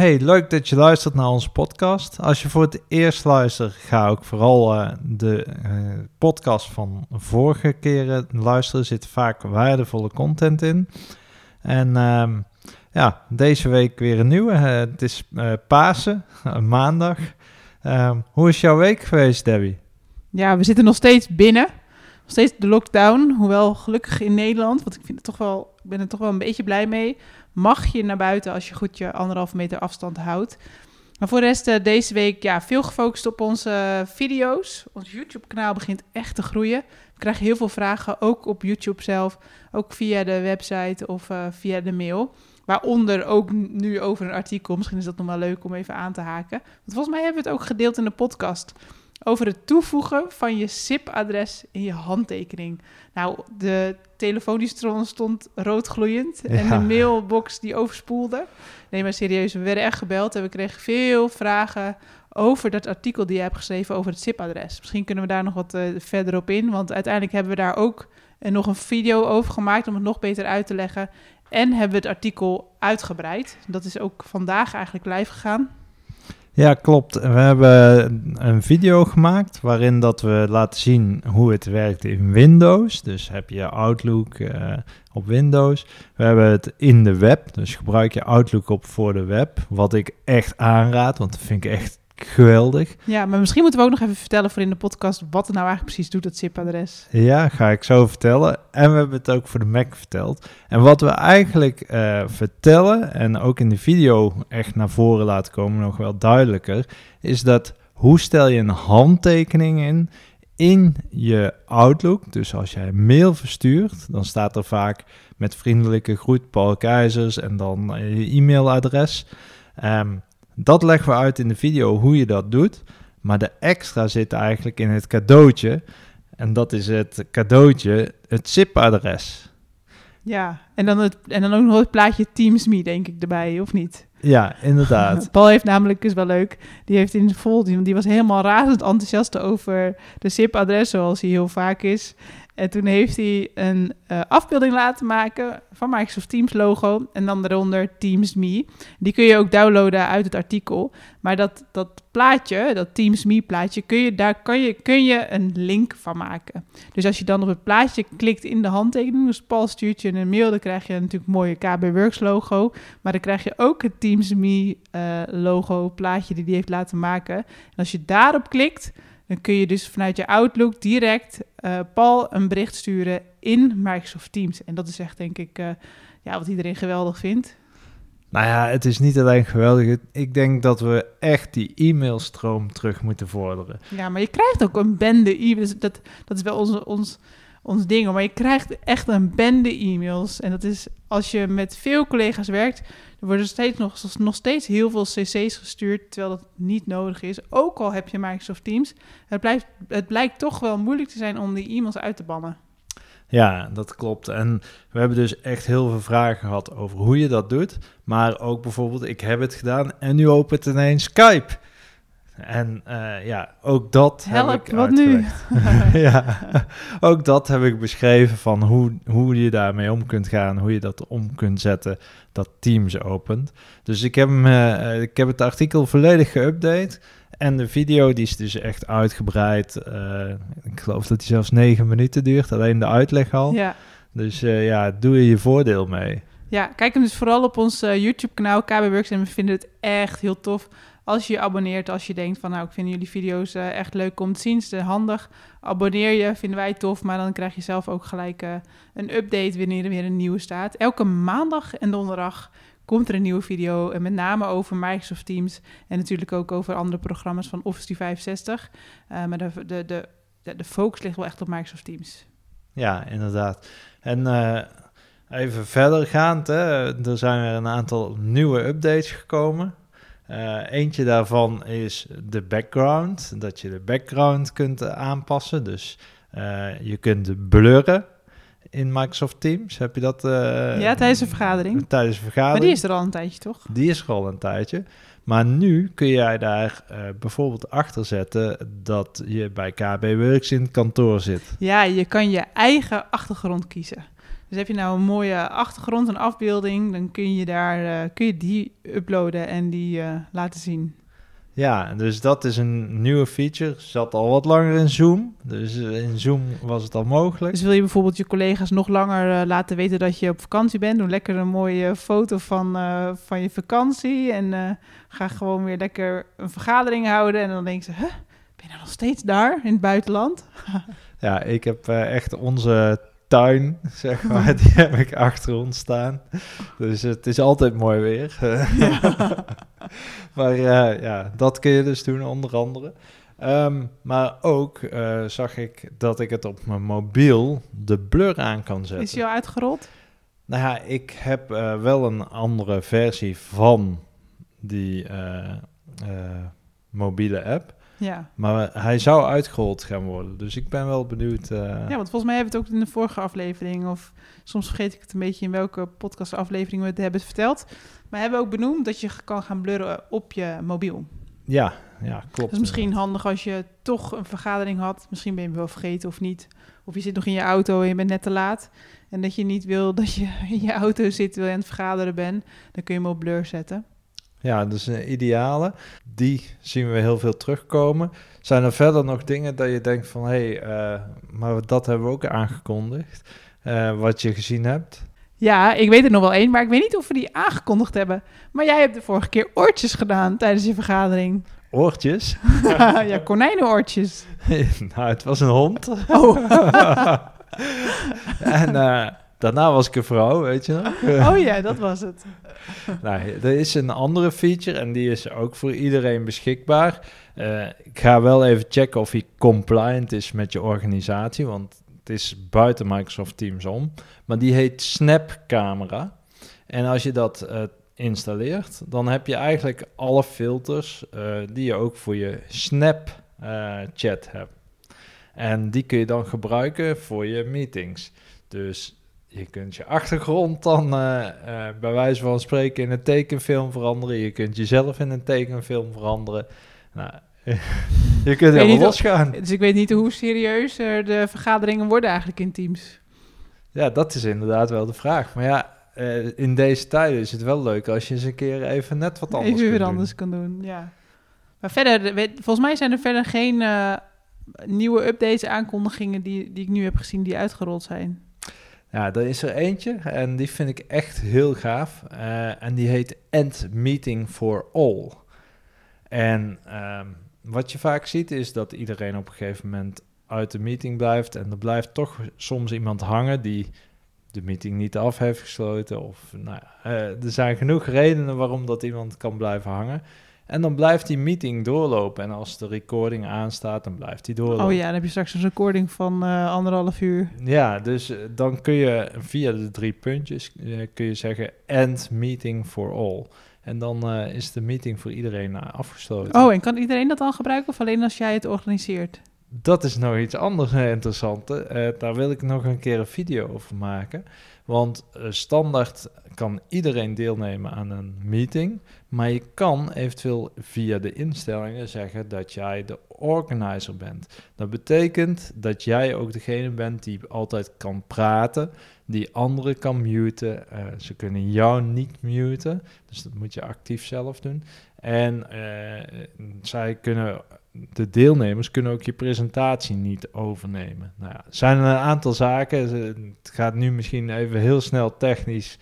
Hey, leuk dat je luistert naar onze podcast. Als je voor het eerst luistert, ga ook vooral uh, de uh, podcast van vorige keren luisteren. Er zit vaak waardevolle content in. En uh, ja, deze week weer een nieuwe. Uh, het is Pasen, maandag. Ehm, hoe is jouw week geweest, Debbie? Ja, we zitten nog steeds binnen. Nog steeds de lockdown. Hoewel gelukkig in Nederland, want ik vind het toch wel, ik ben er toch wel een beetje blij mee mag je naar buiten als je goed je anderhalve meter afstand houdt. Maar voor de rest uh, deze week ja, veel gefocust op onze video's. Ons YouTube-kanaal begint echt te groeien. We krijgen heel veel vragen, ook op YouTube zelf. Ook via de website of uh, via de mail. Waaronder ook nu over een artikel. Misschien is dat nog wel leuk om even aan te haken. Want volgens mij hebben we het ook gedeeld in de podcast over het toevoegen van je SIP-adres in je handtekening. Nou, de telefoon die stond rood gloeiend en de mailbox die overspoelde. Nee, maar serieus, we werden echt gebeld en we kregen veel vragen over dat artikel die je hebt geschreven over het SIP-adres. Misschien kunnen we daar nog wat uh, verder op in, want uiteindelijk hebben we daar ook uh, nog een video over gemaakt om het nog beter uit te leggen. En hebben we het artikel uitgebreid. Dat is ook vandaag eigenlijk live gegaan. Ja, klopt. We hebben een video gemaakt waarin dat we laten zien hoe het werkt in Windows. Dus heb je Outlook uh, op Windows. We hebben het in de web, dus gebruik je Outlook op voor de web. Wat ik echt aanraad, want dat vind ik echt geweldig. Ja, maar misschien moeten we ook nog even vertellen voor in de podcast wat het nou eigenlijk precies doet, dat SIP-adres. Ja, ga ik zo vertellen. En we hebben het ook voor de Mac verteld. En wat we eigenlijk uh, vertellen, en ook in de video echt naar voren laten komen, nog wel duidelijker, is dat hoe stel je een handtekening in in je Outlook. Dus als jij een mail verstuurt, dan staat er vaak met vriendelijke groet Paul Keizers en dan je e-mailadres. Um, dat leggen we uit in de video hoe je dat doet. Maar de extra zit eigenlijk in het cadeautje. En dat is het cadeautje, het SIP-adres. Ja, en dan, het, en dan ook nog het plaatje TeamsMe, denk ik, erbij, of niet? Ja, inderdaad. Paul heeft namelijk, is wel leuk, die heeft in de vol, die, die was helemaal razend enthousiast over de SIP-adres, zoals hij heel vaak is. En toen heeft hij een uh, afbeelding laten maken van Microsoft Teams logo en dan eronder Teams Me. Die kun je ook downloaden uit het artikel. Maar dat, dat plaatje, dat Teams Me plaatje, kun je, daar kan je, kun je een link van maken. Dus als je dan op het plaatje klikt in de handtekening, dus Paul stuurt je een mail, dan krijg je natuurlijk mooie KB Works logo. Maar dan krijg je ook het Teams Me uh, logo plaatje die hij heeft laten maken. En als je daarop klikt dan kun je dus vanuit je Outlook direct uh, Paul een bericht sturen in Microsoft Teams. En dat is echt, denk ik, uh, ja, wat iedereen geweldig vindt. Nou ja, het is niet alleen geweldig. Ik denk dat we echt die e-mailstroom terug moeten vorderen. Ja, maar je krijgt ook een bende e-mails. Dat, dat is wel ons, ons, ons ding. Maar je krijgt echt een bende e-mails. En dat is als je met veel collega's werkt er worden steeds nog, nog steeds heel veel cc's gestuurd, terwijl dat niet nodig is. Ook al heb je Microsoft Teams. Het, blijft, het blijkt toch wel moeilijk te zijn om die e-mails uit te bannen. Ja, dat klopt. En we hebben dus echt heel veel vragen gehad over hoe je dat doet. Maar ook bijvoorbeeld, ik heb het gedaan en nu opent ineens Skype. En uh, ja, ook dat Help, heb ik wat nu? ja, ook dat heb ik beschreven van hoe, hoe je daarmee om kunt gaan, hoe je dat om kunt zetten, dat Teams opent. Dus ik heb, hem, uh, ik heb het artikel volledig geüpdate en de video die is dus echt uitgebreid. Uh, ik geloof dat die zelfs negen minuten duurt, alleen de uitleg al. Ja. Dus ja, doe je je voordeel mee. Ja, kijk hem dus vooral op ons YouTube-kanaal KBWorks en we vinden het echt heel tof als je je abonneert, als je denkt van nou, ik vind jullie video's uh, echt leuk om te zien, is handig. Abonneer je, vinden wij tof, maar dan krijg je zelf ook gelijk uh, een update wanneer er weer een nieuwe staat. Elke maandag en donderdag komt er een nieuwe video, en met name over Microsoft Teams en natuurlijk ook over andere programma's van Office 365. Uh, maar de, de, de, de, focus ligt wel echt op Microsoft Teams. Ja, inderdaad. En even verder gaand, hè, er zijn er een aantal nieuwe updates gekomen. Eh, eentje daarvan is de background, dat je de background kunt eh, aanpassen. Dus eh, je kunt blurren in Microsoft Teams. Heb je dat? ja, tijdens een vergadering. Tijdens een vergadering. Maar die is er al een tijdje, toch? Die is er al een tijdje. Maar nu kun jij daar bijvoorbeeld achter zetten dat je bij KB Works in het kantoor zit. Ja, je kan je eigen achtergrond kiezen. Dus heb je nou een mooie achtergrond, een afbeelding, dan kun je, daar, eh, kun je die uploaden en die eh, laten zien. Ja, dus dat is een nieuwe feature. Zat al wat langer in Zoom. Dus eh, in Zoom was het al mogelijk. Dus wil je bijvoorbeeld je collega's nog langer laten weten dat je op vakantie bent, doe lekker een mooie foto van, van je vakantie en ga gewoon weer lekker een vergadering houden. En dan denken ze, huh, ben je nou nog steeds daar in het buitenland? Ja, ik heb echt onze tuin, zeg maar, die heb ik achter ons staan. Dus het is altijd mooi weer. maar eh, ja, dat kun je dus doen, onder andere. Ehm, maar ook eh, zag ik dat ik het op mijn mobiel de blur aan kan zetten. Is die al uitgerold? Nou ja, ik heb eh, wel een andere versie van die mobiele app. Ja. Maar hij zou uitgerold gaan worden. Dus ik ben wel benieuwd. eh, Ja, want volgens mij hebben we het ook in de vorige aflevering, of soms vergeet ik het een beetje in welke podcastaflevering we het hebben verteld. Maar we hebben ook benoemd dat je kan gaan blurren op je mobiel. ja, ja, klopt. Dat is misschien handig als je toch een vergadering had. Misschien ben je hem wel vergeten of niet. Of je zit nog in je auto en je bent net te laat. En dat je niet wil dat je in je auto zit terwijl je aan het vergaderen bent. Dan kun je hem op blur zetten. Ja, dus een ideale. Die zien we heel veel terugkomen. Zijn er verder nog dingen dat je denkt van... hé, hey, eh, maar dat hebben we ook aangekondigd. eh, wat je gezien hebt. Ja, ik weet er nog wel één, maar ik weet niet of we die aangekondigd hebben. Maar jij hebt de vorige keer oortjes gedaan tijdens je vergadering. Oortjes. ja, konijnenoortjes. nou, het was een hond. Oh. en eh, daarna was ik een vrouw, weet je nog? oh ja, dat was het. Nou, er is een andere feature en die is ook voor iedereen beschikbaar. Eh, ik ga wel even checken of hij compliant is met je organisatie, want het is buiten Microsoft Teams om. Maar die heet Snap Camera. En als je dat eh, installeert, dan heb je eigenlijk alle filters eh, die je ook voor je Snap chat hebt. En die kun je dan gebruiken voor je meetings. Dus je kunt je achtergrond dan eh, bij wijze van spreken in een tekenfilm veranderen. Je kunt jezelf in een tekenfilm veranderen. Nou, je kunt helemaal losgaan. Dus ik weet niet hoe serieus er de vergaderingen worden eigenlijk in Teams. Ja, dat is inderdaad wel de vraag. Maar ja, eh, in deze tijden is het wel leuk als je eens een keer even net wat anders Even kunt weer doen. anders kan doen, ja. Maar verder, weet- volgens mij zijn er verder geen nieuwe updates, aankondigingen die, die ik nu heb gezien die uitgerold zijn. Ja, er is er eentje en die vind ik echt heel gaaf. Eh, en die heet End Meeting for All. En ehm, wat je vaak ziet is dat iedereen op een gegeven moment uit de meeting blijft. En er blijft toch soms iemand hangen die de meeting niet af heeft gesloten. Of nou, eh, er zijn genoeg redenen waarom dat iemand kan blijven hangen. En dan blijft die meeting doorlopen. En als de recording aanstaat, dan blijft die doorlopen. Oh ja, dan heb je straks een recording van eh, anderhalf uur. Ja, dus eh, dan kun je via de drie puntjes eh, kun je zeggen end meeting for all. En dan is de meeting voor iedereen afgesloten. Oh, en kan iedereen dat dan gebruiken of alleen als jij het organiseert? Dat is nog iets anders interessante. Eh, daar wil ik nog een keer een video over maken. Want standaard kan iedereen deelnemen aan een meeting. Maar je kan eventueel via de instellingen zeggen dat jij de organizer bent. Dat betekent dat jij ook degene bent die altijd kan praten, die anderen kan muten. Eh, ze kunnen jou niet muten, dus dat moet je actief zelf doen. En eh, zij kunnen de deelnemers kunnen ook je presentatie niet overnemen. Nou ja, er zijn een aantal zaken. Het gaat nu misschien even heel snel technisch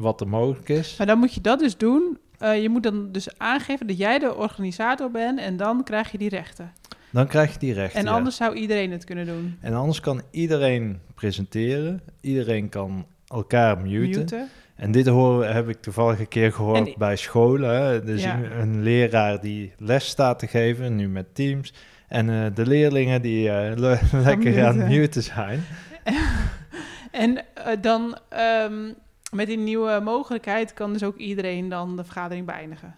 wat er mogelijk is. Maar dan moet je dat dus doen. Eh, je moet dan dus aangeven dat jij de organisator bent en dan krijg je die rechten. Dan krijg je die rechten. En ja. anders zou iedereen het kunnen doen. En anders kan iedereen presenteren. Iedereen kan elkaar muten. Muten. En dit horen, heb ik toevallig een keer gehoord bij scholen. Hè. Dus Ja. een, een leraar die les staat te geven, nu met Teams. En eh, de leerlingen die eh, le- lekker aan het muten. zijn. En dan ehm, met die nieuwe mogelijkheid kan dus ook iedereen dan de vergadering beëindigen.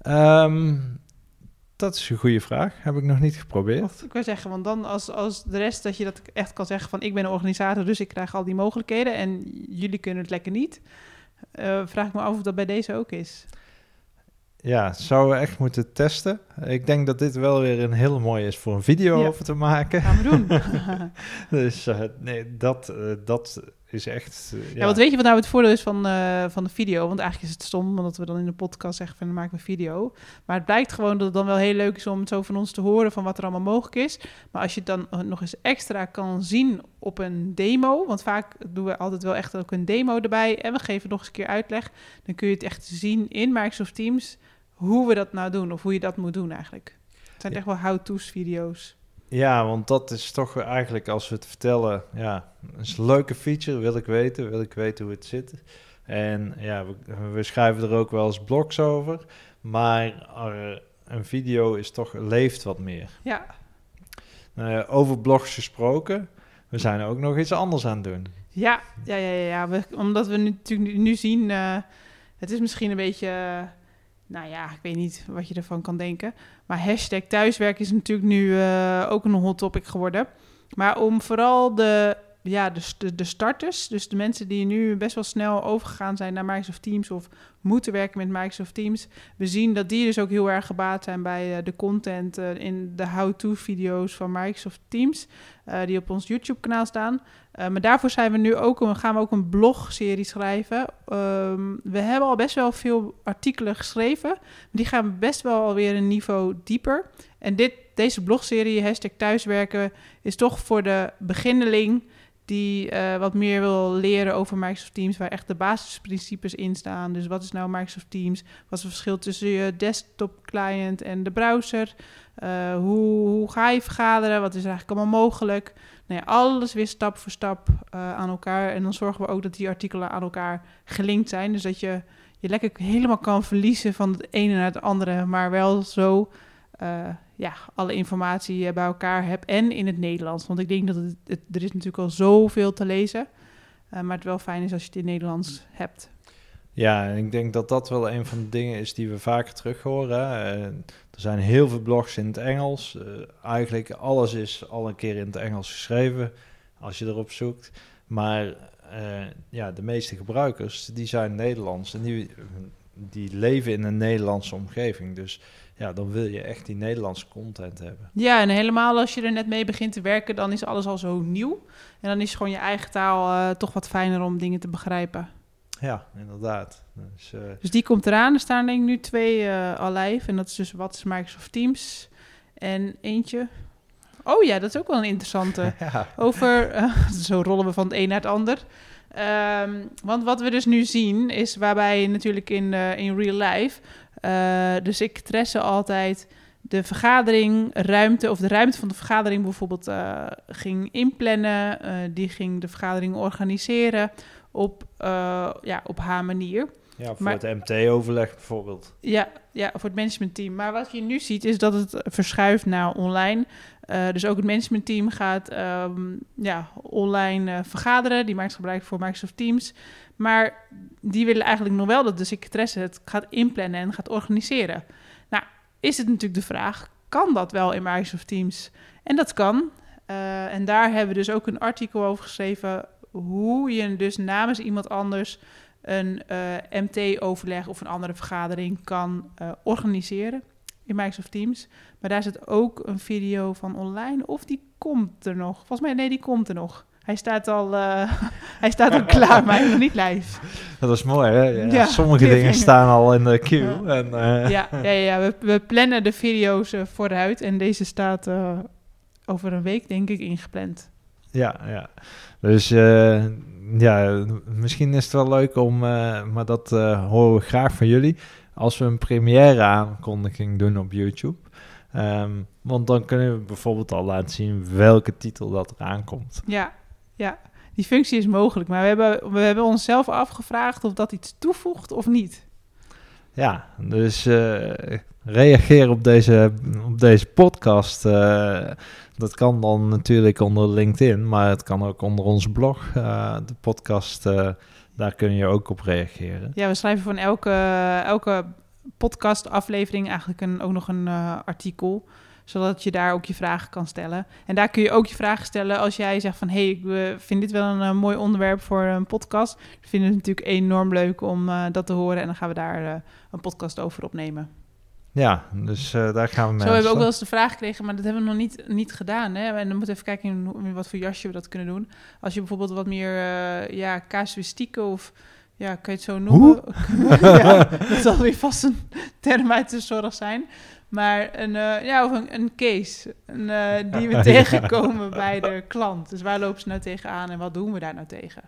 Ehm, dat is een goede vraag. Heb ik nog niet geprobeerd. Ik wil zeggen, want dan als, als de rest dat je dat echt kan zeggen van ik ben een organisator, dus ik krijg al die mogelijkheden en jullie kunnen het lekker niet. Eh, vraag ik me af of dat bij deze ook is. Ja, zouden we echt moeten testen. Ik denk dat dit wel weer een hele mooie is voor een video Ja. over te maken. Gaan we doen. Dus eh, nee, dat, eh, dat is echt... eh, ja. ja. wat weet je wat nou het voordeel is van, eh, van de video? Want eigenlijk is het stom, omdat we dan in de podcast zeggen van dan maken we video. Maar het blijkt gewoon dat het dan wel heel leuk is om het zo van ons te horen van wat er allemaal mogelijk is. Maar als je het dan nog eens extra kan zien op een demo, want vaak doen we altijd wel echt ook een demo erbij en we geven nog eens een keer uitleg, dan kun je het echt zien in Microsoft Teams hoe we dat nou doen of hoe je dat moet doen eigenlijk. Het zijn Ja. echt wel how-to's video's. Ja, want dat is toch eigenlijk als we het vertellen, ja, is een leuke feature, wil ik weten, wil ik weten hoe het zit. En ja, we, we schrijven er ook wel eens blogs over, maar een video is toch, leeft wat meer. Ja, Eh, over blogs gesproken, we zijn ook nog iets anders aan het doen. Ja, ja, ja, ja. We, omdat we nu, natuurlijk nu, nu zien, eh, het is misschien een beetje, eh, nou ja, ik weet niet wat je ervan kan denken. Maar hashtag thuiswerk is natuurlijk nu eh, ook een hot topic geworden. Maar om vooral de, ja, de, de, de starters, dus de mensen die nu best wel snel overgegaan zijn naar Microsoft Teams of moeten werken met Microsoft Teams. We zien dat die dus ook heel erg gebaat zijn bij eh, de content eh, in de how-to video's van Microsoft Teams, eh, die op ons YouTube kanaal staan. Maar daarvoor zijn we nu ook gaan we ook een blogserie schrijven. Um, we hebben al best wel veel artikelen geschreven. Die gaan best wel alweer een niveau dieper. En dit, deze blogserie, hashtag thuiswerken, is toch voor de beginneling die uh, wat meer wil leren over Microsoft Teams, waar echt de basisprincipes in staan. Dus wat is nou Microsoft Teams? Wat is het verschil tussen je desktop client en de browser? Uh, hoe, hoe ga je vergaderen? Wat is eigenlijk allemaal mogelijk? Nou ja, alles weer stap voor stap uh, aan elkaar. En dan zorgen we ook dat die artikelen aan elkaar gelinkt zijn. Dus dat je je lekker helemaal kan verliezen van het ene naar het andere. Maar wel zo ja, alle informatie bij elkaar hebt. En in het Nederlands. Want ik denk dat het, er is natuurlijk al zoveel te lezen. Uh, maar het wel fijn is als je het in Nederlands hebt. Ja, en ik denk dat dat wel een van de dingen is die we vaker terug horen. Uh, er zijn heel veel blogs in het Engels. Uh, eigenlijk alles is al een keer in het Engels geschreven, als je erop zoekt. Maar ja, de meeste gebruikers, die zijn Nederlands en die, die leven in een Nederlandse omgeving. Dus ja, dan wil je echt die Nederlandse content hebben. Ja, en helemaal als je er net mee begint te werken, dan is alles al zo nieuw. En dan is gewoon je eigen taal uh, toch wat fijner om dingen te begrijpen. Ja, inderdaad. Dus, uh... dus, die komt eraan. Er staan denk ik nu twee uh, al live. En dat is dus wat is Microsoft Teams. En eentje. Oh ja, dat is ook wel een interessante. ja. Over, zo rollen we van het een naar het ander. Um, want wat we dus nu zien is waarbij natuurlijk in, in real life uh, de secretaresse altijd de vergadering, ruimte of de ruimte van de vergadering bijvoorbeeld uh, ging inplannen. Die ging de vergadering organiseren op, ja, op haar manier. Ja, voor maar, het MT-overleg bijvoorbeeld. Ja, ja, voor het managementteam. Maar wat je nu ziet is dat het verschuift naar online. Uh, dus ook het managementteam gaat um, ja, online uh, vergaderen. Die maakt gebruik voor Microsoft Teams. Maar die willen eigenlijk nog wel dat de secretaresse het gaat inplannen en gaat organiseren. Nou, is het natuurlijk de vraag, kan dat wel in Microsoft Teams? En dat kan. Uh, en daar hebben we dus ook een artikel over geschreven... hoe je dus namens iemand anders een uh, MT-overleg of een andere vergadering kan uh, organiseren in Microsoft Teams. Maar daar zit ook een video van online. Of die komt er nog? Volgens mij, nee, die komt er nog. Hij staat al, uh, hij staat al klaar, maar hij is nog niet live. Dat is mooi, hè? Ja, ja, sommige dingen staan al in de queue. Ja, en, uh... ja, ja, ja we, we, plannen de video's uh, vooruit. En deze staat over een week, denk ik, ingepland. Ja, ja. Dus uh, ja, misschien is het wel leuk om, uh, maar dat uh, horen we graag van jullie, als we een première aankondiging doen op YouTube. Um, want dan kunnen we bijvoorbeeld al laten zien welke titel dat er aankomt. Ja, ja. Die functie is mogelijk, maar we hebben, we hebben onszelf afgevraagd of dat iets toevoegt of niet. Ja, dus reageer op deze, op deze podcast. Dat kan dan natuurlijk onder LinkedIn, maar het kan ook onder onze blog. Uh, de podcast, daar kun je ook op reageren. Ja, we schrijven van elke, elke podcastaflevering eigenlijk een, ook nog een eh, artikel zodat je daar ook je vragen kan stellen. En daar kun je ook je vragen stellen als jij zegt van... hé, hey, ik eh, vind dit wel een eh, mooi onderwerp voor een podcast. We vinden het natuurlijk enorm leuk om eh, dat te horen... en dan gaan we daar eh, een podcast over opnemen. Ja, dus eh, daar gaan we mee. Zo hebben we ook wel eens de vraag gekregen, maar dat hebben we nog niet, niet gedaan. Hè? En dan moeten we even kijken in wat voor jasje we dat kunnen doen. Als je bijvoorbeeld wat meer uh, ja, casuïstieke of... Ja, kan je het zo noemen? ja, dat zal weer vast een term uit de zorg zijn. Maar een, uh, ja, of een, een case een, uh, die we tegenkomen bij de klant. Dus waar lopen ze nou tegenaan en wat doen we daar nou tegen?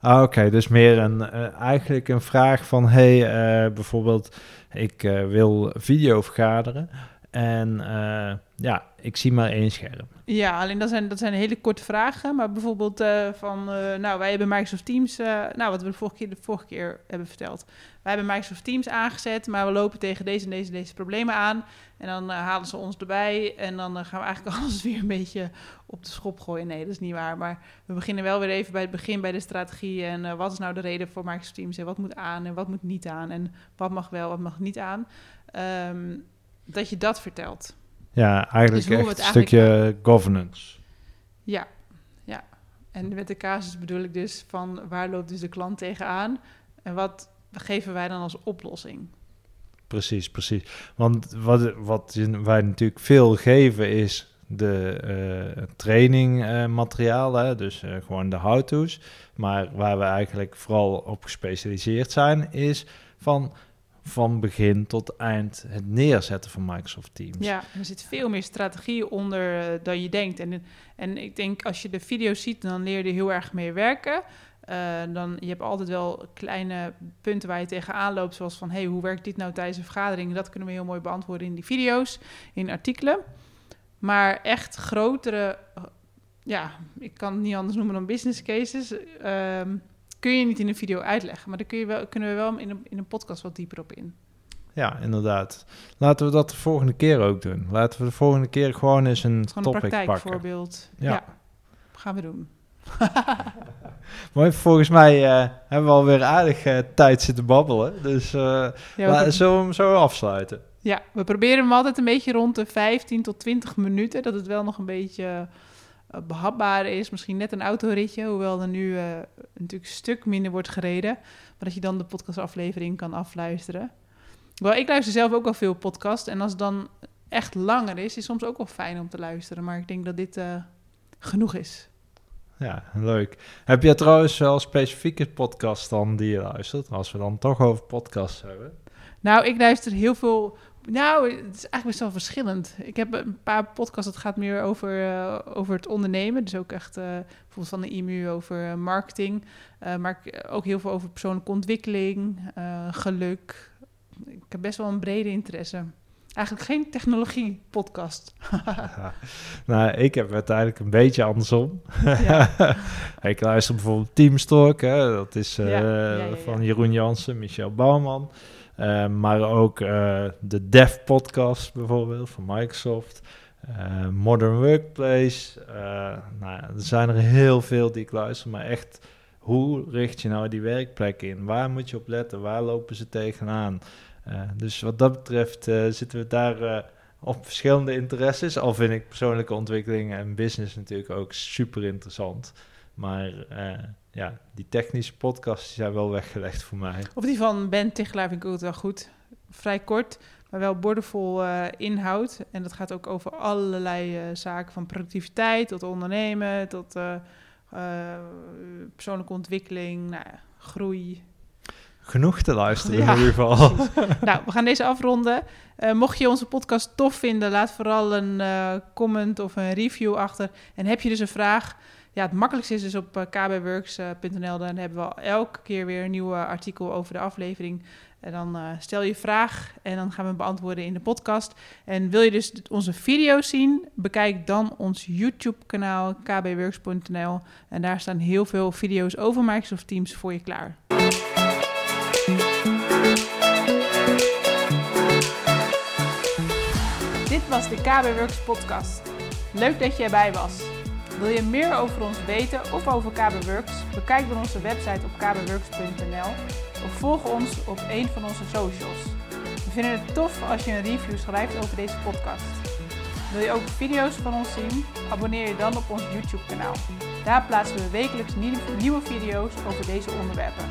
Ah, Oké, dus meer een, uh, eigenlijk een vraag van... hey, uh, bijvoorbeeld, ik uh, wil video vergaderen... en uh, ja, ik zie maar één scherm. Ja, alleen dat zijn, dat zijn hele korte vragen. Maar bijvoorbeeld uh, van, uh, nou, wij hebben Microsoft Teams, nou, wat we de vorige, keer, de vorige keer hebben verteld. Wij hebben Microsoft Teams aangezet, maar we lopen tegen deze en deze, deze problemen aan. En dan halen ze ons erbij en dan gaan we eigenlijk alles weer een beetje op de schop gooien. Nee, dat is niet waar. Maar we beginnen wel weer even bij het begin, bij de strategie. En wat is nou de reden voor Microsoft Teams en wat moet aan en wat moet niet aan. En wat mag wel, wat mag niet aan. Um, dat je dat vertelt. Ja, eigenlijk dus echt een stukje governance. Ja, ja. En met de casus bedoel ik dus van waar loopt dus de klant tegenaan en wat geven wij dan als oplossing? Precies, precies. Want wat, wat wij natuurlijk veel geven is de uh, trainingmateriaal, uh, dus uh, gewoon de how-to's. Maar waar we eigenlijk vooral op gespecialiseerd zijn, is van van begin tot eind het neerzetten van Microsoft Teams. Ja, er zit veel meer strategie onder uh, dan je denkt. En, en ik denk als je de video's ziet, dan leer je heel erg mee werken. Uh, dan, je hebt altijd wel kleine punten waar je tegenaan loopt, zoals van, hey, hoe werkt dit nou tijdens een vergadering? Dat kunnen we heel mooi beantwoorden in die video's, in artikelen. Maar echt grotere, uh, ja, ik kan het niet anders noemen dan business cases, um, kun je niet in een video uitleggen. Maar daar kun je wel, kunnen we wel in een, in een podcast wat dieper op in. Ja, inderdaad. Laten we dat de volgende keer ook doen. Laten we de volgende keer gewoon eens een gewoon topic een praktijkvoorbeeld. Ja. ja, gaan we doen. Mooi, volgens mij uh, hebben we alweer aardig uh, tijd zitten babbelen. Dus uh, ja, zullen we hem zo afsluiten? Ja, we proberen hem altijd een beetje rond de 15 tot 20 minuten. Dat het wel nog een beetje behapbaar is. Misschien net een autoritje, hoewel er nu uh, natuurlijk een stuk minder wordt gereden. Maar dat je dan de podcastaflevering kan afluisteren. Wel, ik luister zelf ook wel veel podcast. En als het dan echt langer is, is soms ook wel fijn om te luisteren. Maar ik denk dat dit uh, genoeg is. Ja, leuk. Heb je trouwens wel specifieke podcast dan die je luistert? Als we dan toch over podcasts hebben. Nou, ik luister heel veel nou, het is eigenlijk best wel verschillend. Ik heb een paar podcasts, dat gaat meer over, uh, over het ondernemen. Dus ook echt uh, bijvoorbeeld van de IMU over uh, marketing. maar ook heel veel over persoonlijke ontwikkeling, geluk. Ik heb best wel een brede interesse. Eigenlijk geen technologie-podcast. ja. Nou, ik heb het eigenlijk een beetje andersom. Ja. ik luister bijvoorbeeld Teamstalk, hè. dat is ja, van Jeroen Jansen, Michel Bouwman. Uh, maar ook uh, de Dev podcast bijvoorbeeld van Microsoft. Uh, Modern Workplace. nou, er zijn er heel veel die ik luister. Maar echt, hoe richt je nou die werkplek in? Waar moet je op letten? Waar lopen ze tegenaan? dus wat dat betreft zitten we daar op verschillende interesses. Al vind ik persoonlijke ontwikkeling en business natuurlijk ook super interessant. Maar ja, die technische podcasts zijn wel weggelegd voor mij. Of die van Ben Tichelaar vind ik ook wel goed. Vrij kort, maar wel bordenvol uh, inhoud. En dat gaat ook over allerlei uh, zaken, van productiviteit tot ondernemen, tot uh, persoonlijke ontwikkeling, nou, ja, groei. Genoeg te luisteren ja, in ieder geval. nou, we gaan deze afronden. mocht je onze podcast tof vinden, laat vooral een comment of een review achter. En heb je dus een vraag ja, het makkelijkste is dus op uh, kbworks.nl. Dan hebben we elke keer weer een nieuw artikel over de aflevering. En dan uh, stel je vraag en dan gaan we beantwoorden in de podcast. En wil je dus onze video's zien, bekijk dan ons YouTube-kanaal kbworks.nl. En daar staan heel veel video's over Microsoft Teams voor je klaar. Dit was de KBWorks podcast. Leuk dat je erbij was. Wil je meer over ons weten of over KBWorks? Bekijk dan onze website op kbworks.nl of volg ons op een van onze socials. vinden het tof als je een review schrijft over deze podcast. Wil je ook video's van ons zien? Abonneer je dan op ons YouTube kanaal. Daar plaatsen we wekelijks nieuwe video's over deze onderwerpen.